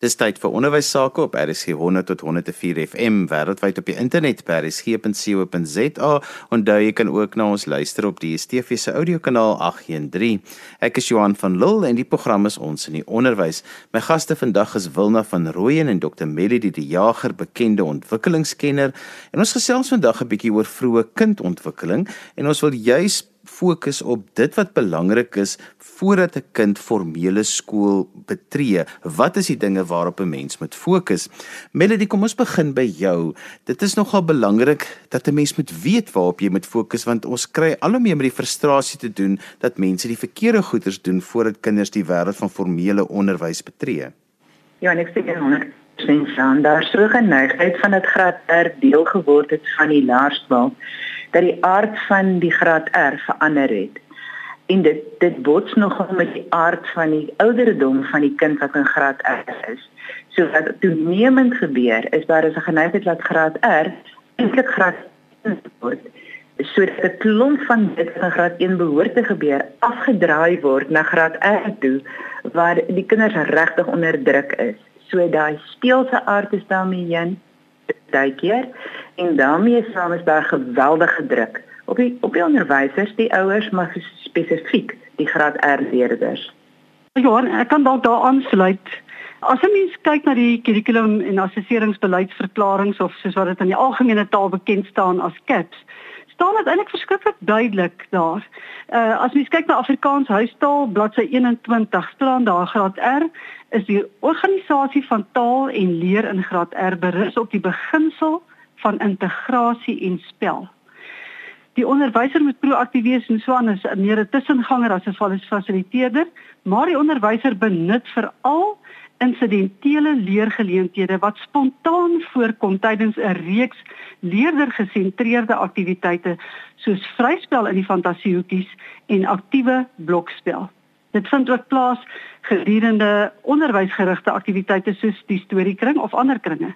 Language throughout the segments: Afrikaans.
Dis tyd vir onderwys sake op RSG 100 tot 104 FM wêreldwyd op die internet by rsg.co.za. Onthou jy kan ook na ons luister op die DSTV se audiokanaal 813. Ek is Johan van Lille en die program is ons in die onderwys. My gaste vandag is Wilna van Rooyen en Dr Melody die Jager, bekende ontwikkelingskenner. En ons gesels vandag 'n bietjie oor vroeë kindontwikkeling en ons wil juis fokus op dit wat belangrik is voordat 'n kind formele skool betree. Wat is die dinge waarop 'n mens moet fokus? Melody, kom ons begin by jou. Dit is nogal belangrik dat 'n mens moet weet waarop jy moet fokus want ons kry al hoe meer met die frustrasie te doen dat mense die verkeerde goeders doen voordat kinders die wêreld van formele onderwys betree. Ja, en ek sê 100% saam. Daar so geneigtheid van dit graad R deel geword het van die laerskool dat die aard van die graad R verander het. En dit dit bots nogal met die aard van die ouderdom van die kind wat in graad R is. So wat toenemend gebeur is daar is 'n geneigtheid dat graad R eintlik graad 1 word sodat 'n klomp van dit in graad 1 behoort te gebeur afgedraai word na graad R toe waar die kinders regtig onder druk is. So daai speelse aard is daarmee heen baie keer en daarmee is daar geweldige druk op die op die onderwysers, die ouers, maar spesifiek die graad R leerders. Johan, ek kan dalk daar aansluit. As 'n mens kyk na die kurrikulum en assesseringsbeleidsverklaringe of soos wat dit in die algemene taal bekend staan as CAPS, staan dit eintlik verskriklik duidelik daar. Uh as mens kyk na Afrikaans huistaal bladsy 21 staan daar graad R is die organisasie van taal en leer in graad R berus op die beginsel van integrasie en spel. Die onderwyser moet proaktief wees en so anders meer 'n tussenganger as 'n fasiliteerder, maar die onderwyser benut veral insidentele leergeleenthede wat spontaan voorkom tydens 'n reeks leerdergesentreerde aktiwiteite soos vryspel in die fantasiehoekies en aktiewe blokspel. Dit vind ook plaas gedurende onderwysgerigte aktiwiteite soos die storiekring of ander kringe.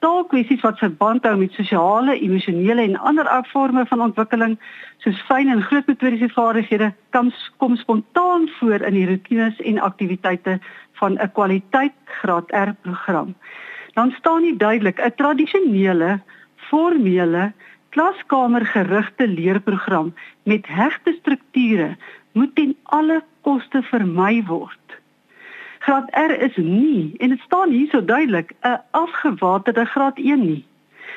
Taalkwessies wat verband hou met sosiale, emosionele en ander afvorme van ontwikkeling soos fyn en groot motoriese vaardighede kan kom spontaan voor in die rotines en aktiwiteite van 'n kwaliteit graad R program. Dan staan nie duidelik 'n tradisionele formele klaskamergerigte leerprogram met hegte strukture moet ten alle koste vermy word. Graad R is nie en dit staan hier so duidelik 'n afgewaterde graad 1 nie.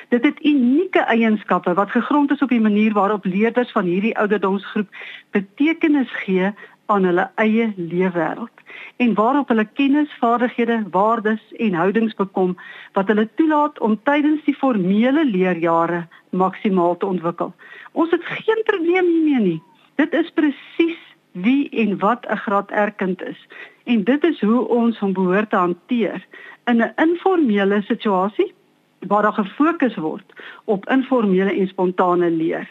Dit het unieke eienskappe wat gegrond is op die manier waarop leerders van hierdie ouderdomsgroep betekenis gee aan hulle eie leefwêreld en waarop hulle kennis, vaardighede, waardes en houdings bekom wat hulle toelaat om tydens die formele leerjare maksimaal te ontwikkel. Ons het geen probleem hiermee nie. Dit is presies wie en wat 'n graad R kind is en dit is hoe ons hom behoort te hanteer in 'n informele situasie waar daar gefokus word op informele en spontane leer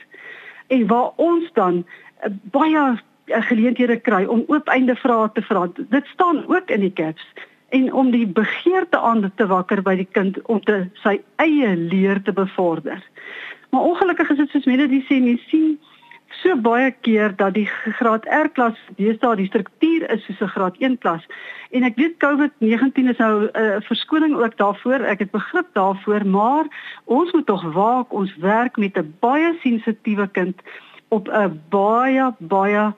en waar ons dan uh, baie geleenthede kry om oopeinde vrae te vra. Dit staan ook in die caps en om die begeerte aan te wakker by die kind om te sy eie leer te bevorder. Maar ongelukkig is dit soos mense die sê, mens sien so baie keer dat die graad R klas deesdae die struktuur is soos 'n graad 1 klas. En ek weet COVID-19 is nou 'n uh, verskoning ook daarvoor. Ek het begrip daarvoor, maar ons moet tog waak ons werk met 'n baie sensitiewe kind op 'n baie baie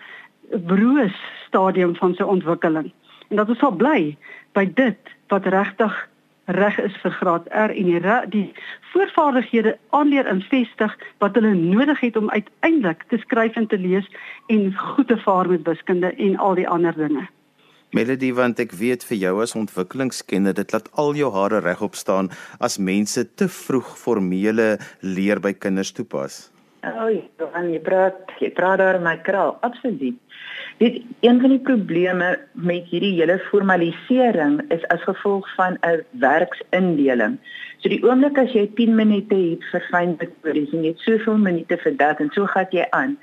broos stadium van sy ontwikkeling. En dat ons sal bly by dit wat regtig reg is vir graad R en die die voorvaardighede aanleer en vestig wat hulle nodig het om uiteindelik te skryf en te lees en goed te vaar met wiskunde en al die ander dinge. Melody want ek weet vir jou as ontwikkelingskenner dit laat al jou hare regop staan as mense te vroeg formele leer by kinders toepas. Oh, Johan, jy praat, jy praat daar my kraal, absoluut. Dit een van die probleme met hierdie hele formalisering is as gevolg van 'n werksindeling. So die oomblik as jy 10 minute het vir fynmetodies en jy het soveel minute vir dit en so gaan jy aan,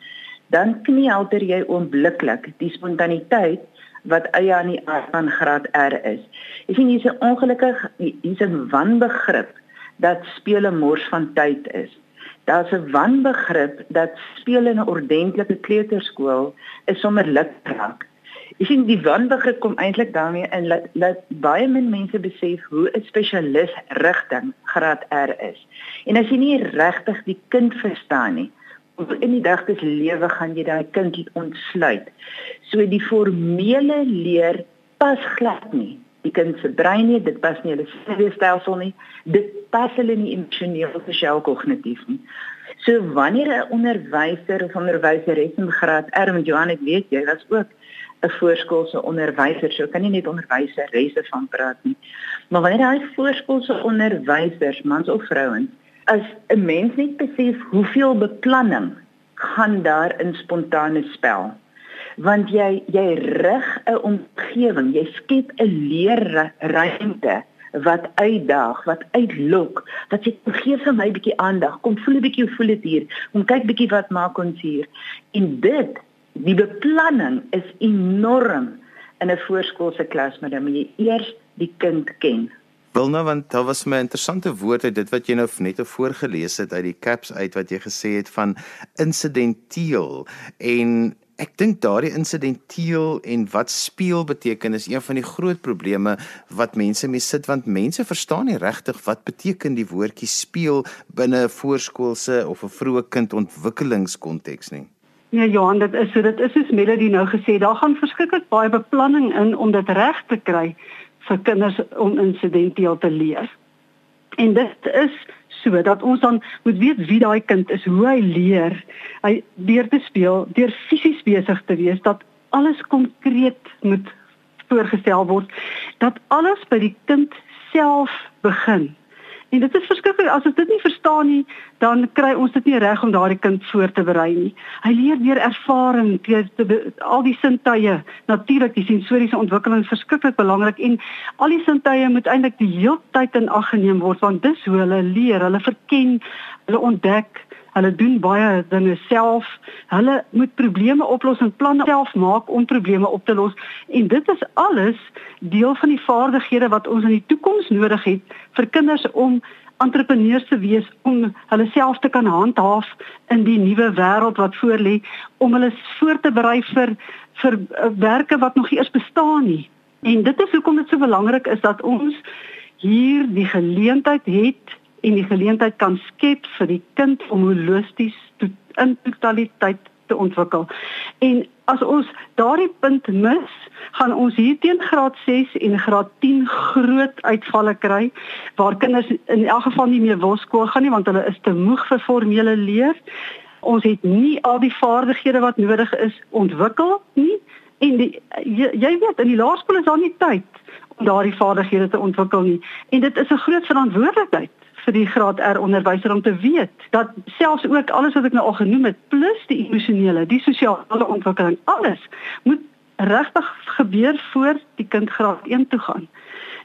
dan knielter jy onmiddellik die spontaniteit wat eie aan die aard van graad R is. Ek sien hier's 'n ongelukkig hier's 'n wanbegrip dat spele mors van tyd is. Daar's 'n wanbegrip dat speel in 'n ordentlike kleuterskool is sommer lukraak. Jy sien die wanbegrip kom eintlik daarmee in dat dat baie min mense besef hoe 'n spesialis rigting graad R is. En as jy nie regtig die kind verstaan nie, in die dag des lewe gaan jy daai kind ontsluit. So die formele leer pas glad nie. Die kind se brein nie, dit pas nie hulle senuweestelsel nie. Dit pas hulle nie emosioneel of sosiaal-kognitief nie. So wanneer 'n onderwyser of onderwyseres in graad R met Johan het weet jy, was ook 'n voorskoolse onderwyser, so kan nie net onderwyseresse van praat nie. Maar wanneer hy voorskoolse onderwysers, mans of vrouens, as 'n mens net besef hoeveel beplanning gaan daar in spontane spel. Want jy jy rig 'n omgewing, jy skep 'n leerruimte wat uitdaag, wat uitlok, wat sê gee vir my 'n bietjie aandag, kom voel 'n bietjie hoe voel dit hier, kom kyk bietjie wat maak ons hier. En dit, die beplanning is enorm in 'n voorskoolse klas, maar dan moet jy eers die kind ken. Wil nou want daar was my interessante woord uit dit wat jy nou net voorgeles het uit die caps uit wat jy gesê het van insidenteel en Ek dink daardie insidenteel en wat speel beteken is een van die groot probleme wat mense mee sit want mense verstaan nie regtig wat beteken die woordjie speel binne 'n voorskoolse of 'n vroeë kind ontwikkelingskonteks nie. Ja Johan, dit is so dit is soos Melody nou gesê, daar gaan verskriklik baie beplanning in om dit reg te kry vir kinders om insidenteel te leer. En dit is so dat ons dan moet weet wie daai kind is, hoe hy leer, hy deur te speel, deur fisies besig te wees dat alles konkreet moet voorgestel word, dat alles by die kind self begin. En dit is verskriklik as ons dit nie verstaan nie, dan kry ons dit nie reg om daardie kind voor te berei nie. Hy leer deur ervaring, deur al die sintuie. Natuurlik die sensoriese ontwikkeling is verskriklik belangrik en al die sintuie moet eintlik die hele tyd in ag geneem word want dis hoe hulle leer, hulle verken, hulle ontdek Hulle doen baie dinge self. Hulle moet probleme oplos en planne self maak om probleme op te los. En dit is alles deel van die vaardighede wat ons in die toekoms nodig het vir kinders om entrepreneurs te wees om hulle self te kan handhaaf in die nuwe wêreld wat voorlê om hulle voor te berei vir vir uh, werke wat nog eers bestaan nie. En dit is hoekom dit so belangrik is dat ons hier die geleentheid het en die geleentheid kan skep vir die kind om holisties to, in totaliteit te ontwikkel. En as ons daardie punt mis, gaan ons hier teen graad 6 en graad 10 groot uitvalle kry waar kinders in elk geval nie meer wil skool gaan nie want hulle is te moeg vir formele leer. Ons het nie al die vaardighede wat nodig is ontwikkel nie en die, jy, jy weet in die laerskool is daar nie tyd om daardie vaardighede te ontwikkel nie en dit is 'n groot verantwoordelikheid vir die graad R onderwyser om te weet dat selfs ook alles wat ek nou al genoem het plus die emosionele, die sosiale ontwikkeling, alles moet regtig gebeur voor die kind graad 1 toe gaan.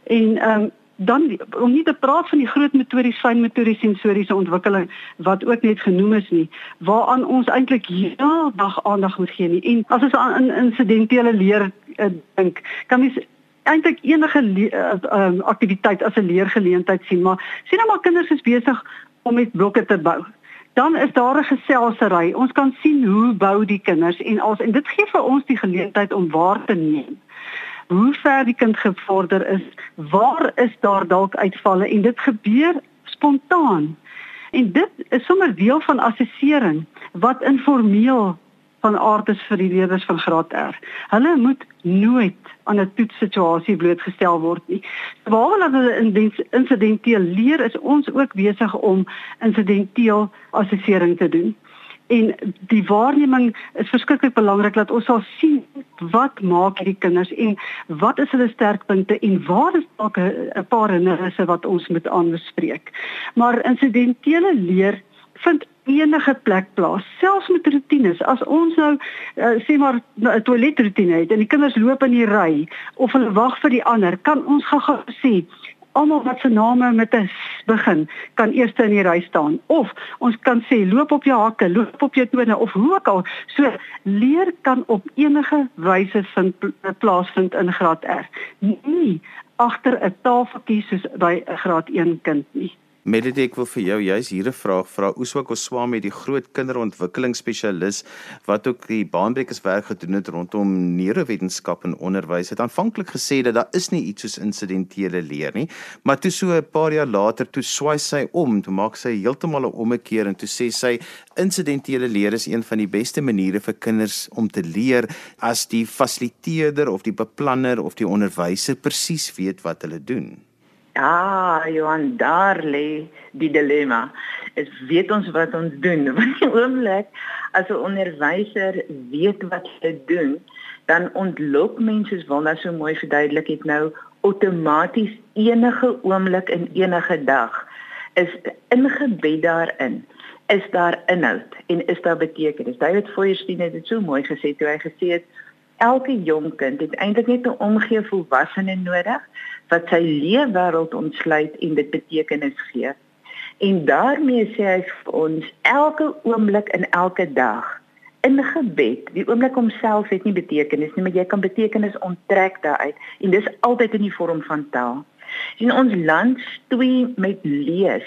En ehm um, dan om nie te praat van die groot metodies, fyn metodies sensoriese ontwikkeling wat ook net genoem is nie, waaraan ons eintlik heeldag aandag moet gee nie. En as ons aan insidentele leer uh, dink, kan mens eintlik enige uh, um, aktiwiteit as 'n leergeleentheid sien, maar sien nou maar kinders is besig om met blokke te bou. Dan is daar 'n geselsery. Ons kan sien hoe bou die kinders en als en dit gee vir ons die geleentheid om waar te neem. Hoe ver die kind gevorder is, waar is daar dalk uitvalle en dit gebeur spontaan. En dit is sommer deel van assessering wat informeel van aard is vir die leerders van graad R. Hulle moet nooit aan 'n toetssituasie blootgestel word nie. Dat hulle insidenteel leer, is ons ook besig om insidenteel assessering te doen. En die waarneming is verskriklik belangrik dat ons sal sien wat maak hierdie kinders en wat is hulle sterkpunte en waar is dalk 'n paar hindernisse wat ons moet aanspreek. Maar insidentele leer vind enige plek plaas, selfs met rotines. As ons nou uh, sê maar 'n toiletroetine het en die kinders loop in die ry of hulle wag vir die ander, kan ons gou sê almal wat se name met 'n begin kan eers in die ry staan of ons kan sê loop op jou hakke, loop op jou tone of hoe ook al. So leer kan op enige wyse vind plaasvind in graad R. Nie agter 'n tafeltjie soos by 'n graad 1 kind nie. Melody ek wil vir jou juist hier 'n vraag vra. Oeswa Koswami, die groot kinderontwikkelingsspesialis wat ook die baanbrekerswerk gedoen het rondom neurowetenskap en onderwys, het aanvanklik gesê dat daar is nie iets soos insidentele leer nie, maar toe so 'n paar jaar later toe swaai sy om, toe maak sy heeltemal 'n ommekeer en toe sê sy insidentele leer is een van die beste maniere vir kinders om te leer as die fasiliteerder of die beplanner of die onderwyser presies weet wat hulle doen. Ja, Johan, daar lê die dilemma. Ek weet ons wat ons doen. Want die oomblik as 'n onderwyser weet wat hy doen, dan ontlok mense wat nou so mooi verduidelik het nou outomaties enige oomblik in enige dag is ingebed daarin is daar inhoud en is daar betekenis. David Feuerstein het dit so mooi gesê toe hy gesê het elke jong kind het eintlik net 'n omgee volwassene nodig wat sy leefwêreld ontsluit en dit betekenis gee. En daarmee sê hy vir ons elke oomblik in elke dag in gebed, die oomblik homself het nie betekenis nie, maar jy kan betekenis onttrek daaruit en dis altyd in die vorm van taal. In ons land stoei met lees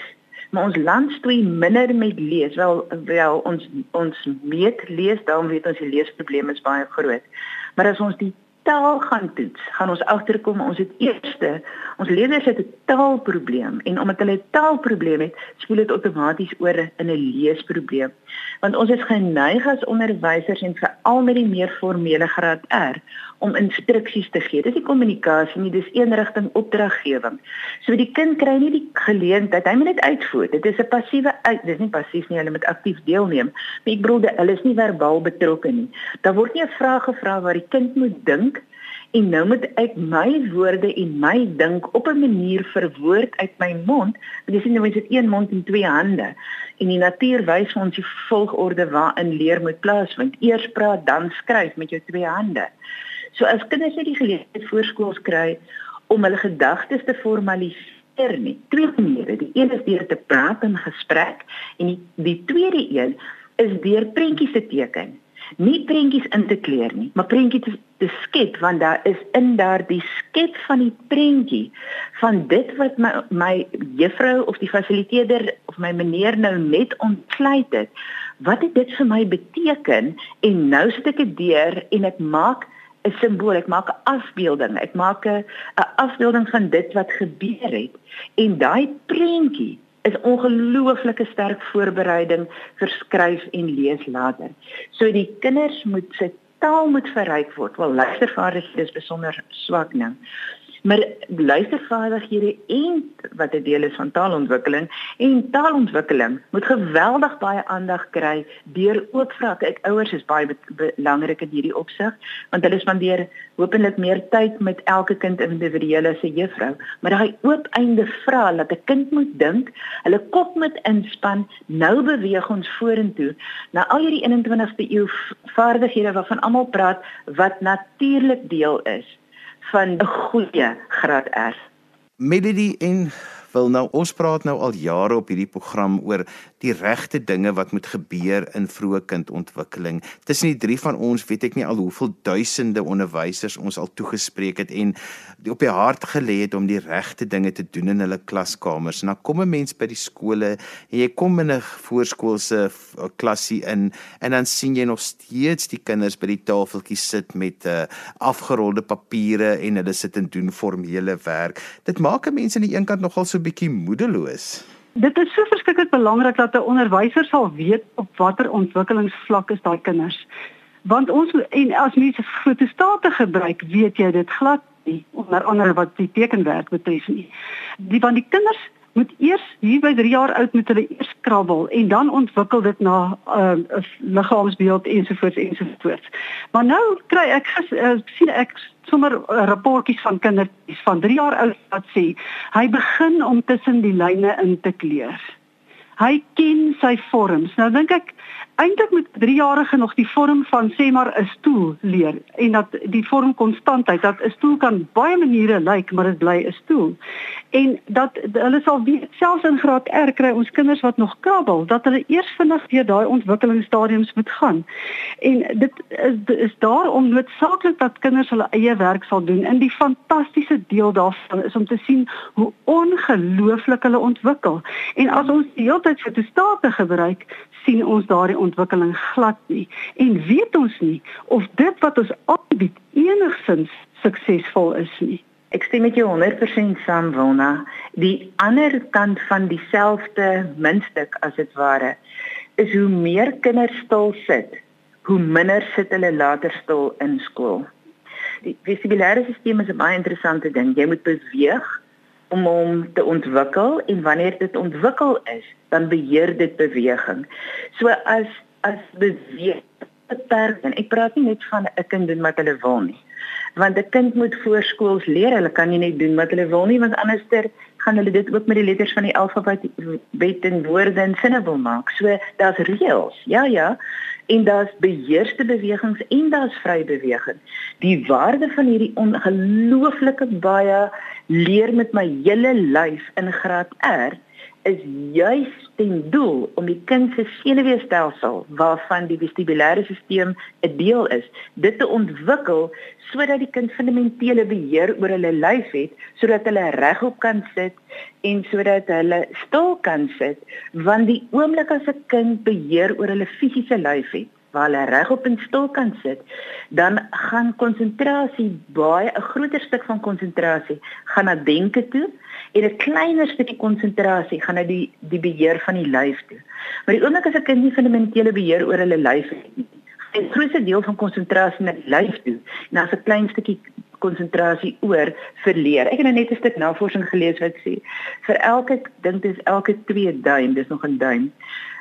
maar ons land stoei minder met lees wel wel ons ons meet lees daarom weet ons die leesprobleme is baie groot maar as ons die taal gaan toets, gaan ons agterkom ons het eerste ons leerders het 'n taalprobleem en omdat hulle 'n taalprobleem het, spoel dit outomaties oor in 'n leesprobleem. Want ons is geneig as onderwysers en veral met die meer formele graad R om instruksies te gee. Dis nie kommunikasie nie, dis eenrigting opdraggewing. So die kind kry nie die geleentheid, hy moet net uitvoer. Dit is 'n passiewe uit, dis nie passief nie, hulle moet aktief deelneem. Maar ek bedoel, hulle is nie verbaal betrokke nie. Daar word nie 'n vraag gevra waar die kind moet dink en nou moet ek my woorde en my dink op 'n manier verwoord uit my mond. Jy sien nou mens het een mond en twee hande. En die natuur wys ons die volgorde waarin leer moet plaasvind. Eers praat, dan skryf met jou twee hande. So as kinders net die geleentheid voorskools kry om hulle gedagtes te formaliseer nie. Twee maniere. Die een is deur te praat in gesprek en die die tweede een is deur prentjies te teken. Nie prentjies in te kleur nie, maar prentjies te, te skep want daar is in daardie skep van die prentjie van dit wat my my juffrou of die fasiliteerder of my meneer nou net ontsluit het. Wat het dit vir my beteken? En nou sit ek dit deur en ek maak 'n simbool, ek maak 'n afbeelding, ek maak 'n afbeelding van dit wat gebeur het. En daai prentjie is ongelooflike sterk voorbereiding vir skryf en lees later. So die kinders moet se taal moet verryk word. Wel luistervaardighede is besonder swak nou. Maar luistervaardighede en wat 'n deel is van taalontwikkeling. En taalontwikkeling moet geweldig baie aandag kry deur ook vra. Ek ouers is baie belangrik in hierdie opsig want hulle spandeer hopelik meer tyd met elke kind individueel as 'n juffrou, maar daai oop einde vra dat 'n kind moet dink, hulle kop moet inspan, nou beweeg ons vorentoe. Na al hierdie 21ste eeu vaardighede waarvan almal praat wat natuurlik deel is van 'n goeie graad R. Melody en wil nou ons praat nou al jare op hierdie program oor die regte dinge wat moet gebeur in vroeë kindontwikkeling. Tussen die drie van ons weet ek nie al hoeveel duisende onderwysers ons al toegespreek het en op die hart gelê het om die regte dinge te doen in hulle klaskamers. En dan kom 'n mens by die skole en jy kom in 'n voorskoolse klasie in en dan sien jy nog steeds die kinders by die tafeltjie sit met 'n uh, afgerolde papiere en hulle sit en doen formele werk. Dit maak 'n mens aan die een kant nogal so bietjie moedeloos. Dit is so verskriklik belangrik dat 'n onderwyser sal weet op watter ontwikkelingsvlak is daai kinders. Want ons en as mense fotostate gebruik, weet jy dit glad nie onder andere wat die tekenwerk betref nie. Die van die kinders moet eers hier by 3 jaar oud met hulle eers krabbel en dan ontwikkel dit na 'n uh, liggaamsbeeld ensovoorts ensovoorts. Maar nou kry ek uh, sien ek sommer uh, rapportjies van kinders van 3 jaar oud wat sê hy begin om tussen die lyne in te kleur. Hy ken sy vorms. Nou dink ek eintlik moet 3-jarige nog die vorm van sê maar 'n stoel leer en dat die vorm konstantheid dat 'n stoel kan baie maniere lyk maar dit bly 'n stoel. en dat hulle sal weet selfs in graad R kry ons kinders wat nog krabbel dat hulle eers vinnig deur daai ontwikkelingsstadiums moet gaan. En dit is, is daarom noodsaaklik dat kinders hulle eie werk sal doen. En die fantastiese deel daarvan is om te sien hoe ongelooflik hulle ontwikkel. En as ons die hele tyd vir state gebruik, sien ons daardie ontwikkeling glad nie en weet ons nie of dit wat ons aanbied enigsins suksesvol is nie. Ek stem met jou 100% saam, Wilna. Die ander kant van dieselfde muntstuk as dit ware is hoe meer kinders stil sit, hoe minder sit hulle later stil in skool. Die vestibulêre stelsel is 'n baie interessante ding. Jy moet beweeg om hom te ontwikkel en wanneer dit ontwikkel is, dan beheer dit beweging. So as as beweeg en ek praat nie net van 'n kind doen wat hulle wil nie want 'n kind moet voorskools leer. Hulle kan nie net doen wat hulle wil nie, want anderster gaan hulle dit ook met die letters van die alfabet wet en woorde en sinne wil maak. So daar's reëls. Ja, ja. En daar's beheerste bewegings en daar's vrye beweging. Die waarde van hierdie ongelooflike baie leer met my hele lyf in graad R is juis ten doel om die kind se senuweestelsel waarvan die vestibulêre stelsel 'n deel is, dit te ontwikkel sodat die kind fundamentele beheer oor hulle lyf het, sodat hulle regop kan sit en sodat hulle stil kan sit, want die oomblik as 'n kind beheer oor hulle fisiese lyf het, waar hulle regop en stil kan sit, dan gaan konsentrasie baie 'n groter stuk van konsentrasie gaan na denke toe en 'n kleiner stukkie konsentrasie gaan na die die beheer van die lyf toe. Maar die oomblik as 'n kind nie fundamentele beheer oor hulle lyf het nie, 'n groot deel van konsentrasie na die lyf toe en dan 'n klein stukkie konsentrasie oor verleer. Ek het nou net 'n stuk navorsing gelees wat sê vir elke dink dis elke 2 duim, dis nog 'n duim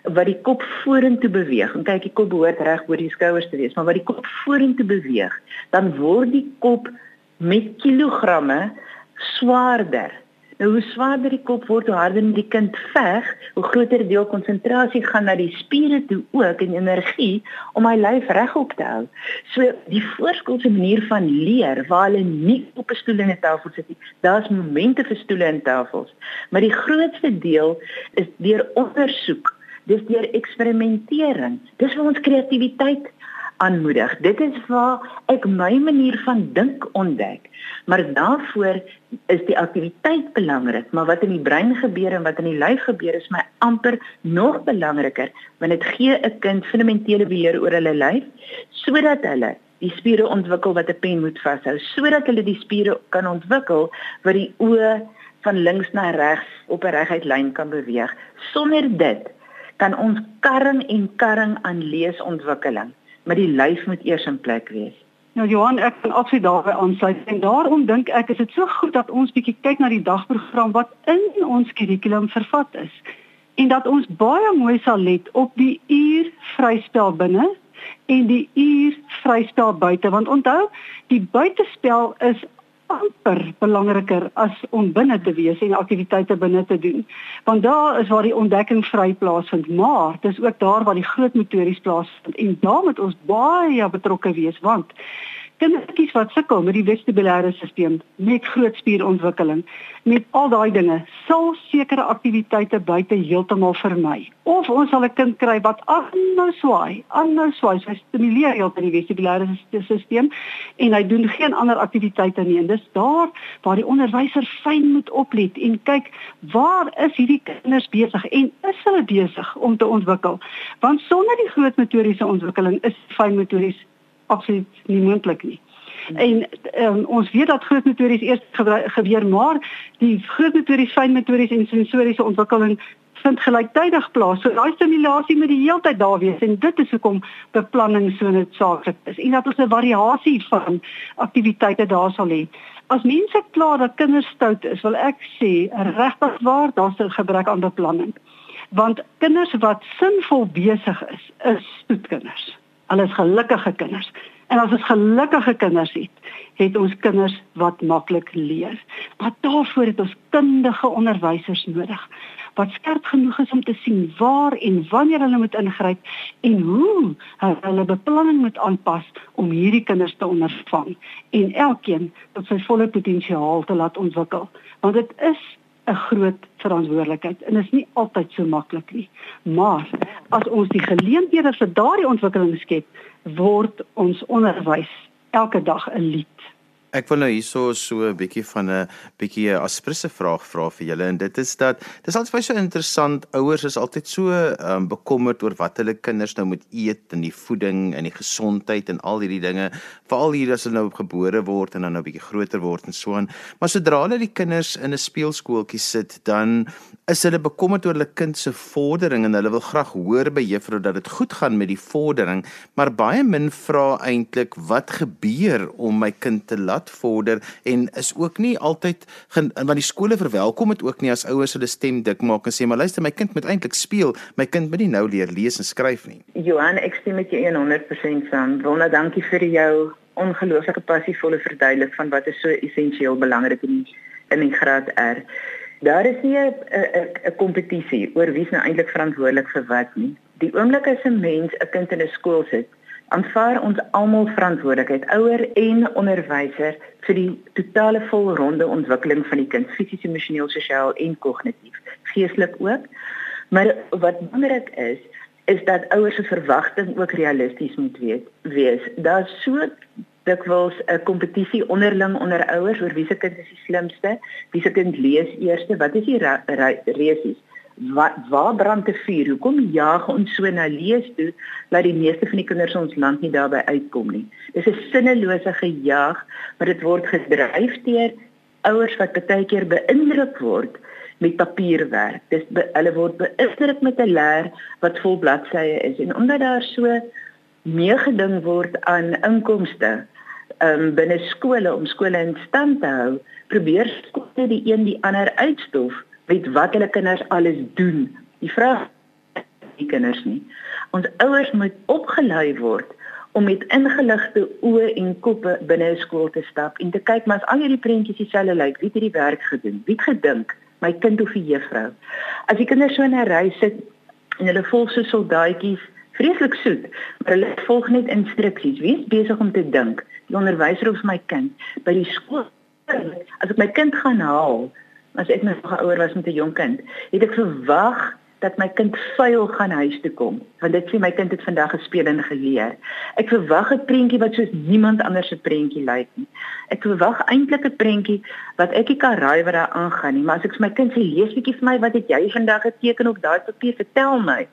wat die kop vorentoe beweeg. En kyk, die kop behoort reg oor die skouers te wees, maar wat die kop vorentoe beweeg, dan word die kop met kilogramme swaarder. Nou hoe swaarder die kop word, hoe harder die kind veg, hoe groter deel konsentrasie gaan na die spiere toe ook en energie om my lyf regop te hou. So die voorskoolse manier van leer waar hulle nie op 'n stoel en 'n tafel sit nie. Daar's momente vir stoele en tafels, maar die grootste deel is deur ondersoek dis deur eksperimentering. Dis waar ons kreatiwiteit aanmoedig. Dit is waar ek my manier van dink ontdek. Maar daarvoor is die aktiwiteit belangrik, maar wat in die brein gebeur en wat in die lyf gebeur is my amper nog belangriker, want dit gee 'n kind fundamentele beheer oor hulle lyf sodat hulle die spiere ontwikkel wat 'n pen moet vashou, sodat hulle die spiere kan ontwikkel wat die oë van links na regs op 'n reguit lyn kan beweeg. Sonder dit kan ons karring en karring aan leesontwikkeling, maar die lyf moet eers in plek wees. Nou Johan, ek kan absoluut daarbey aansluit. En daarom dink ek is dit so goed dat ons bietjie kyk na die dagprogram wat in ons kurrikulum vervat is. En dat ons baie mooi sal let op die uur vryspel binne en die uur vryspel buite. Want onthou die buitespel is amper belangriker as om binne te wees en aktiwiteite binne te doen. Want daar is waar die ontdekking vry plaasvind, maar dis ook daar waar die groot motories plaasvind en daar moet ons baie betrokke wees want kindertjies wat sukkel met die vestibulêre stelsel, met groot spierontwikkeling, met al daai dinge, sal sekere aktiwiteite buite heeltemal vermy. Of ons sal 'n kind kry wat aanhou swaai, aanhou swaai, hy stimuleer heeltemal die vestibulêre stelsel en hy doen geen ander aktiwiteite nie. En dis daar waar die onderwyser fyn moet oplet en kyk waar is hierdie kinders besig en is hulle besig om te ontwikkel? Want sonder die groot motoriese ontwikkeling is fyn motories absoluut nie moontlik nie. En um, ons weet dat groot motories eers gebeur, maar die groot motories, fyn motories en sensoriese ontwikkeling vind gelyktydig plaas. So daai stimulasie moet die hele tyd daar wees en dit is hoekom beplanning so noodsaaklik is. En dat ons 'n variasie van aktiwiteite daar sal hê. As mense kla dat kinders stout is, wil ek sê regtig waar, daar's 'n gebrek aan beplanning. Want kinders wat sinvol besig is, is stoetkinders. Hulle is gelukkige kinders. En as ons gelukkige kinders het, het ons kinders wat maklik leer. Maar daarvoor het ons kundige onderwysers nodig wat skerp genoeg is om te sien waar en wanneer hulle moet ingryp en hoe hulle beplanning moet aanpas om hierdie kinders te ondervang en elkeen tot sy volle potensiaal te laat ontwikkel want dit is 'n groot verantwoordelikheid en is nie altyd so maklik nie. Maar as ons die geleenthede vir daardie ontwikkeling skep, word ons onderwys elke dag 'n lied. Ek wil nou hierso so 'n bietjie van 'n bietjie 'n asprisse vraag vra vir julle en dit is dat dis altyd baie so interessant. Ouers is altyd so um, bekommerd oor wat hulle kinders nou moet eet en die voeding en die gesondheid en al hierdie dinge. Veral hier as hulle nou gebore word en dan nou 'n bietjie groter word en so aan. Maar sodra hulle die kinders in 'n speelskooltjie sit, dan is hulle bekommerd oor hulle kind se vordering en hulle wil graag hoor by juffrou dat dit goed gaan met die vordering, maar baie min vra eintlik wat gebeur om my kind te laat laat vorder en is ook nie altyd want die skole verwelkom dit ook nie as ouers hulle stem dik maak en sê maar luister my kind moet eintlik speel. My kind moet nie nou leer lees en skryf nie. Johan ek stem met jou 100% saam. Wona dankie vir jou ongelooflike passievolle verduidelik van wat is so essensieel belangrik in in die graad R. Daar is nie 'n kompetisie oor wie nou eintlik verantwoordelik vir wat nie. Die oomblik as 'n mens 'n kind in 'n skool sit, aanvaar ons almal verantwoordelikheid, ouer en onderwyser vir die totale volronde ontwikkeling van die kind, fisies, emosioneel, sosiaal en kognitief, geestelik ook. Maar wat belangrik is, is dat ouers se verwagting ook realisties moet weet, wees. Daar's so dikwels 'n kompetisie onderling onder ouers oor wie se kind is die slimste, wie se kind lees eerste, wat is die resies wat waar brand te vuur? Hoekom jaag ons so na lees toe dat die meeste van die kinders ons land nie daarbey uitkom nie? Dis 'n sinnelose gejaag, maar dit word gedryf deur ouers wat baie keer beïndruk word met papierwerk. Dis be, hulle word beïndruk met 'n leer wat vol bladsye is en omdat daar so meegeding word aan inkomste um, binne skole om skole in stand te hou, probeer skole die een die ander uitstof weet wat hulle kinders alles doen. Die vraag die kinders nie. Ons ouers moet opgelei word om met ingeligte oë en koppe binne 'n skool te stap en te kyk maar as al hierdie prentjies dieselfde lyk, wie het hierdie werk gedoen? Wie het gedink? My kind of die juffrou? As die kinders so in 'n ry sit en hulle volg so soldaatjies, vreeslik soet, maar hulle volg net instruksies. Wie is besig om te dink? Die onderwyser of my kind by die skool? As ek my kind gaan haal, as ek nog 'n ouer was met 'n jong kind, het ek verwag dat my kind vuil gaan huis toe kom, want dit sê my kind het vandag gespeel en geleer. Ek verwag 'n prentjie wat soos niemand anders se prentjie lyk nie. Ek verwag eintlik 'n prentjie wat ek nie kan raai wat daar aangaan nie, maar as ek vir my kind sê lees bietjie vir my wat het jy vandag geteken op daai papier, vertel my.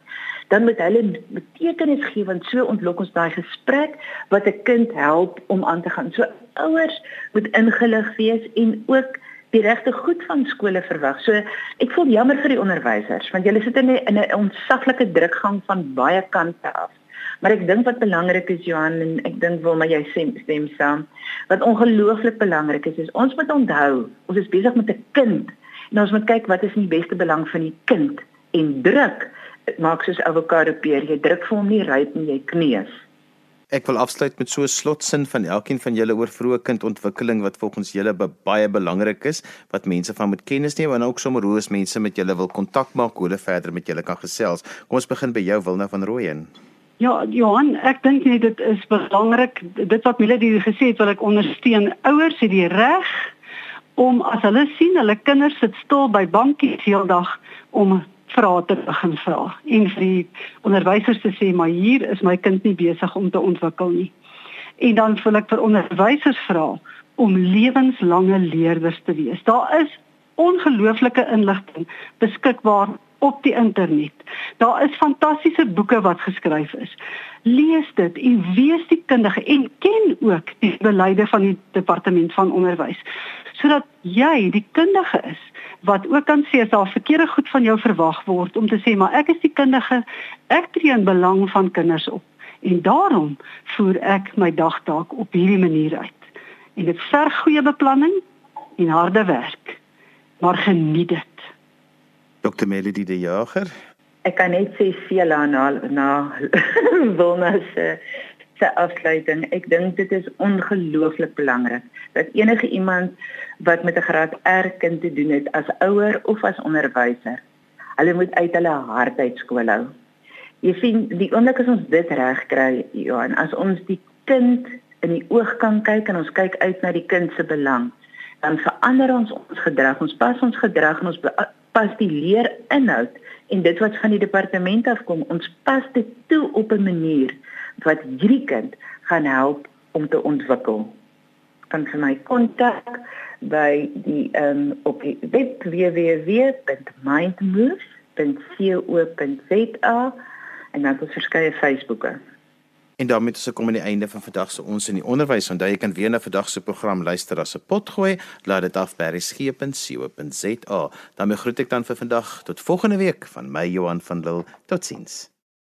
Dan moet hulle betekenis gee want so ontlok ons daai gesprek wat 'n kind help om aan te gaan. So ouers moet ingelig wees en ook die regte goed van skole verwag. So ek voel jammer vir die onderwysers want julle sit in 'n in 'n ontsaglike drukgang van baie kante af. Maar ek dink wat belangrik is Johan en ek dink wil maar jy stem, stem saam. Wat ongelooflik belangrik is is ons moet onthou, ons is besig met 'n kind en ons moet kyk wat is in die beste belang van die kind en druk maak soos avokado peer, jy druk vir hom nie ryp nie, jy kneus. Ek wil afsluit met so 'n slotsin van elkeen van julle oor vroeë kindontwikkeling wat volgens julle baie belangrik is wat mense van moet kennis neem en ook sommer hoe as mense met julle wil kontak maak, hoe hulle verder met julle kan gesels. Kom ons begin by jou Wilna van Rooyen. Ja, Johan, ek dink net dit is belangrik dit wat Melody gesê het, wil ek ondersteun. Ouers het die reg om as hulle sien hulle kinders sit stil by bankies heeldag om vrae te begin vra en vir die onderwysers te sê maar hier is my kind nie besig om te ontwikkel nie. En dan wil ek vir onderwysers vra om lewenslange leerders te wees. Daar is ongelooflike inligting beskikbaar op die internet. Daar is fantastiese boeke wat geskryf is. Lees dit. En wees die kundige en ken ook die beleide van die departement van onderwys sodat jy die kundige is wat ook kan sê as daar verkeerde goed van jou verwag word om te sê maar ek is die kundige. Ek tree in belang van kinders op. En daarom voer ek my dagtaak op hierdie manier uit. En dit verg goeie beplanning en harde werk. Maar geniet dit. Dr Melody de Jager ek kan net sê aan na na Wilna se afsluiting. Ek dink dit is ongelooflik belangrik dat enige iemand wat met 'n graad R kind te doen het as ouer of as onderwyser Hulle moet uit hulle hart uit skool hou. Jy sien, die oomblik as ons dit reg kry, Johan, as ons die kind in die oog kan kyk en ons kyk uit na die kind se belang, dan verander ons ons gedrag. Ons pas ons gedrag en ons pas die leerinhoud en dit wat van die departement af kom, ons pas dit toe op 'n manier wat hierdie kind gaan help om te ontwikkel. Kan vir my kontak by die ehm um, op die web www.mindmove.co.za en dan op verskeie Facebooke. En daarmee is ek kom aan die einde van vandag se ons in die onderwys. Onthou jy kan weer na vandag se program luister as 'n pot gooi. Laat dit af by resgep.co.za. daarmee groet ek dan vir vandag tot volgende week van my Johan van Lille. Totsiens.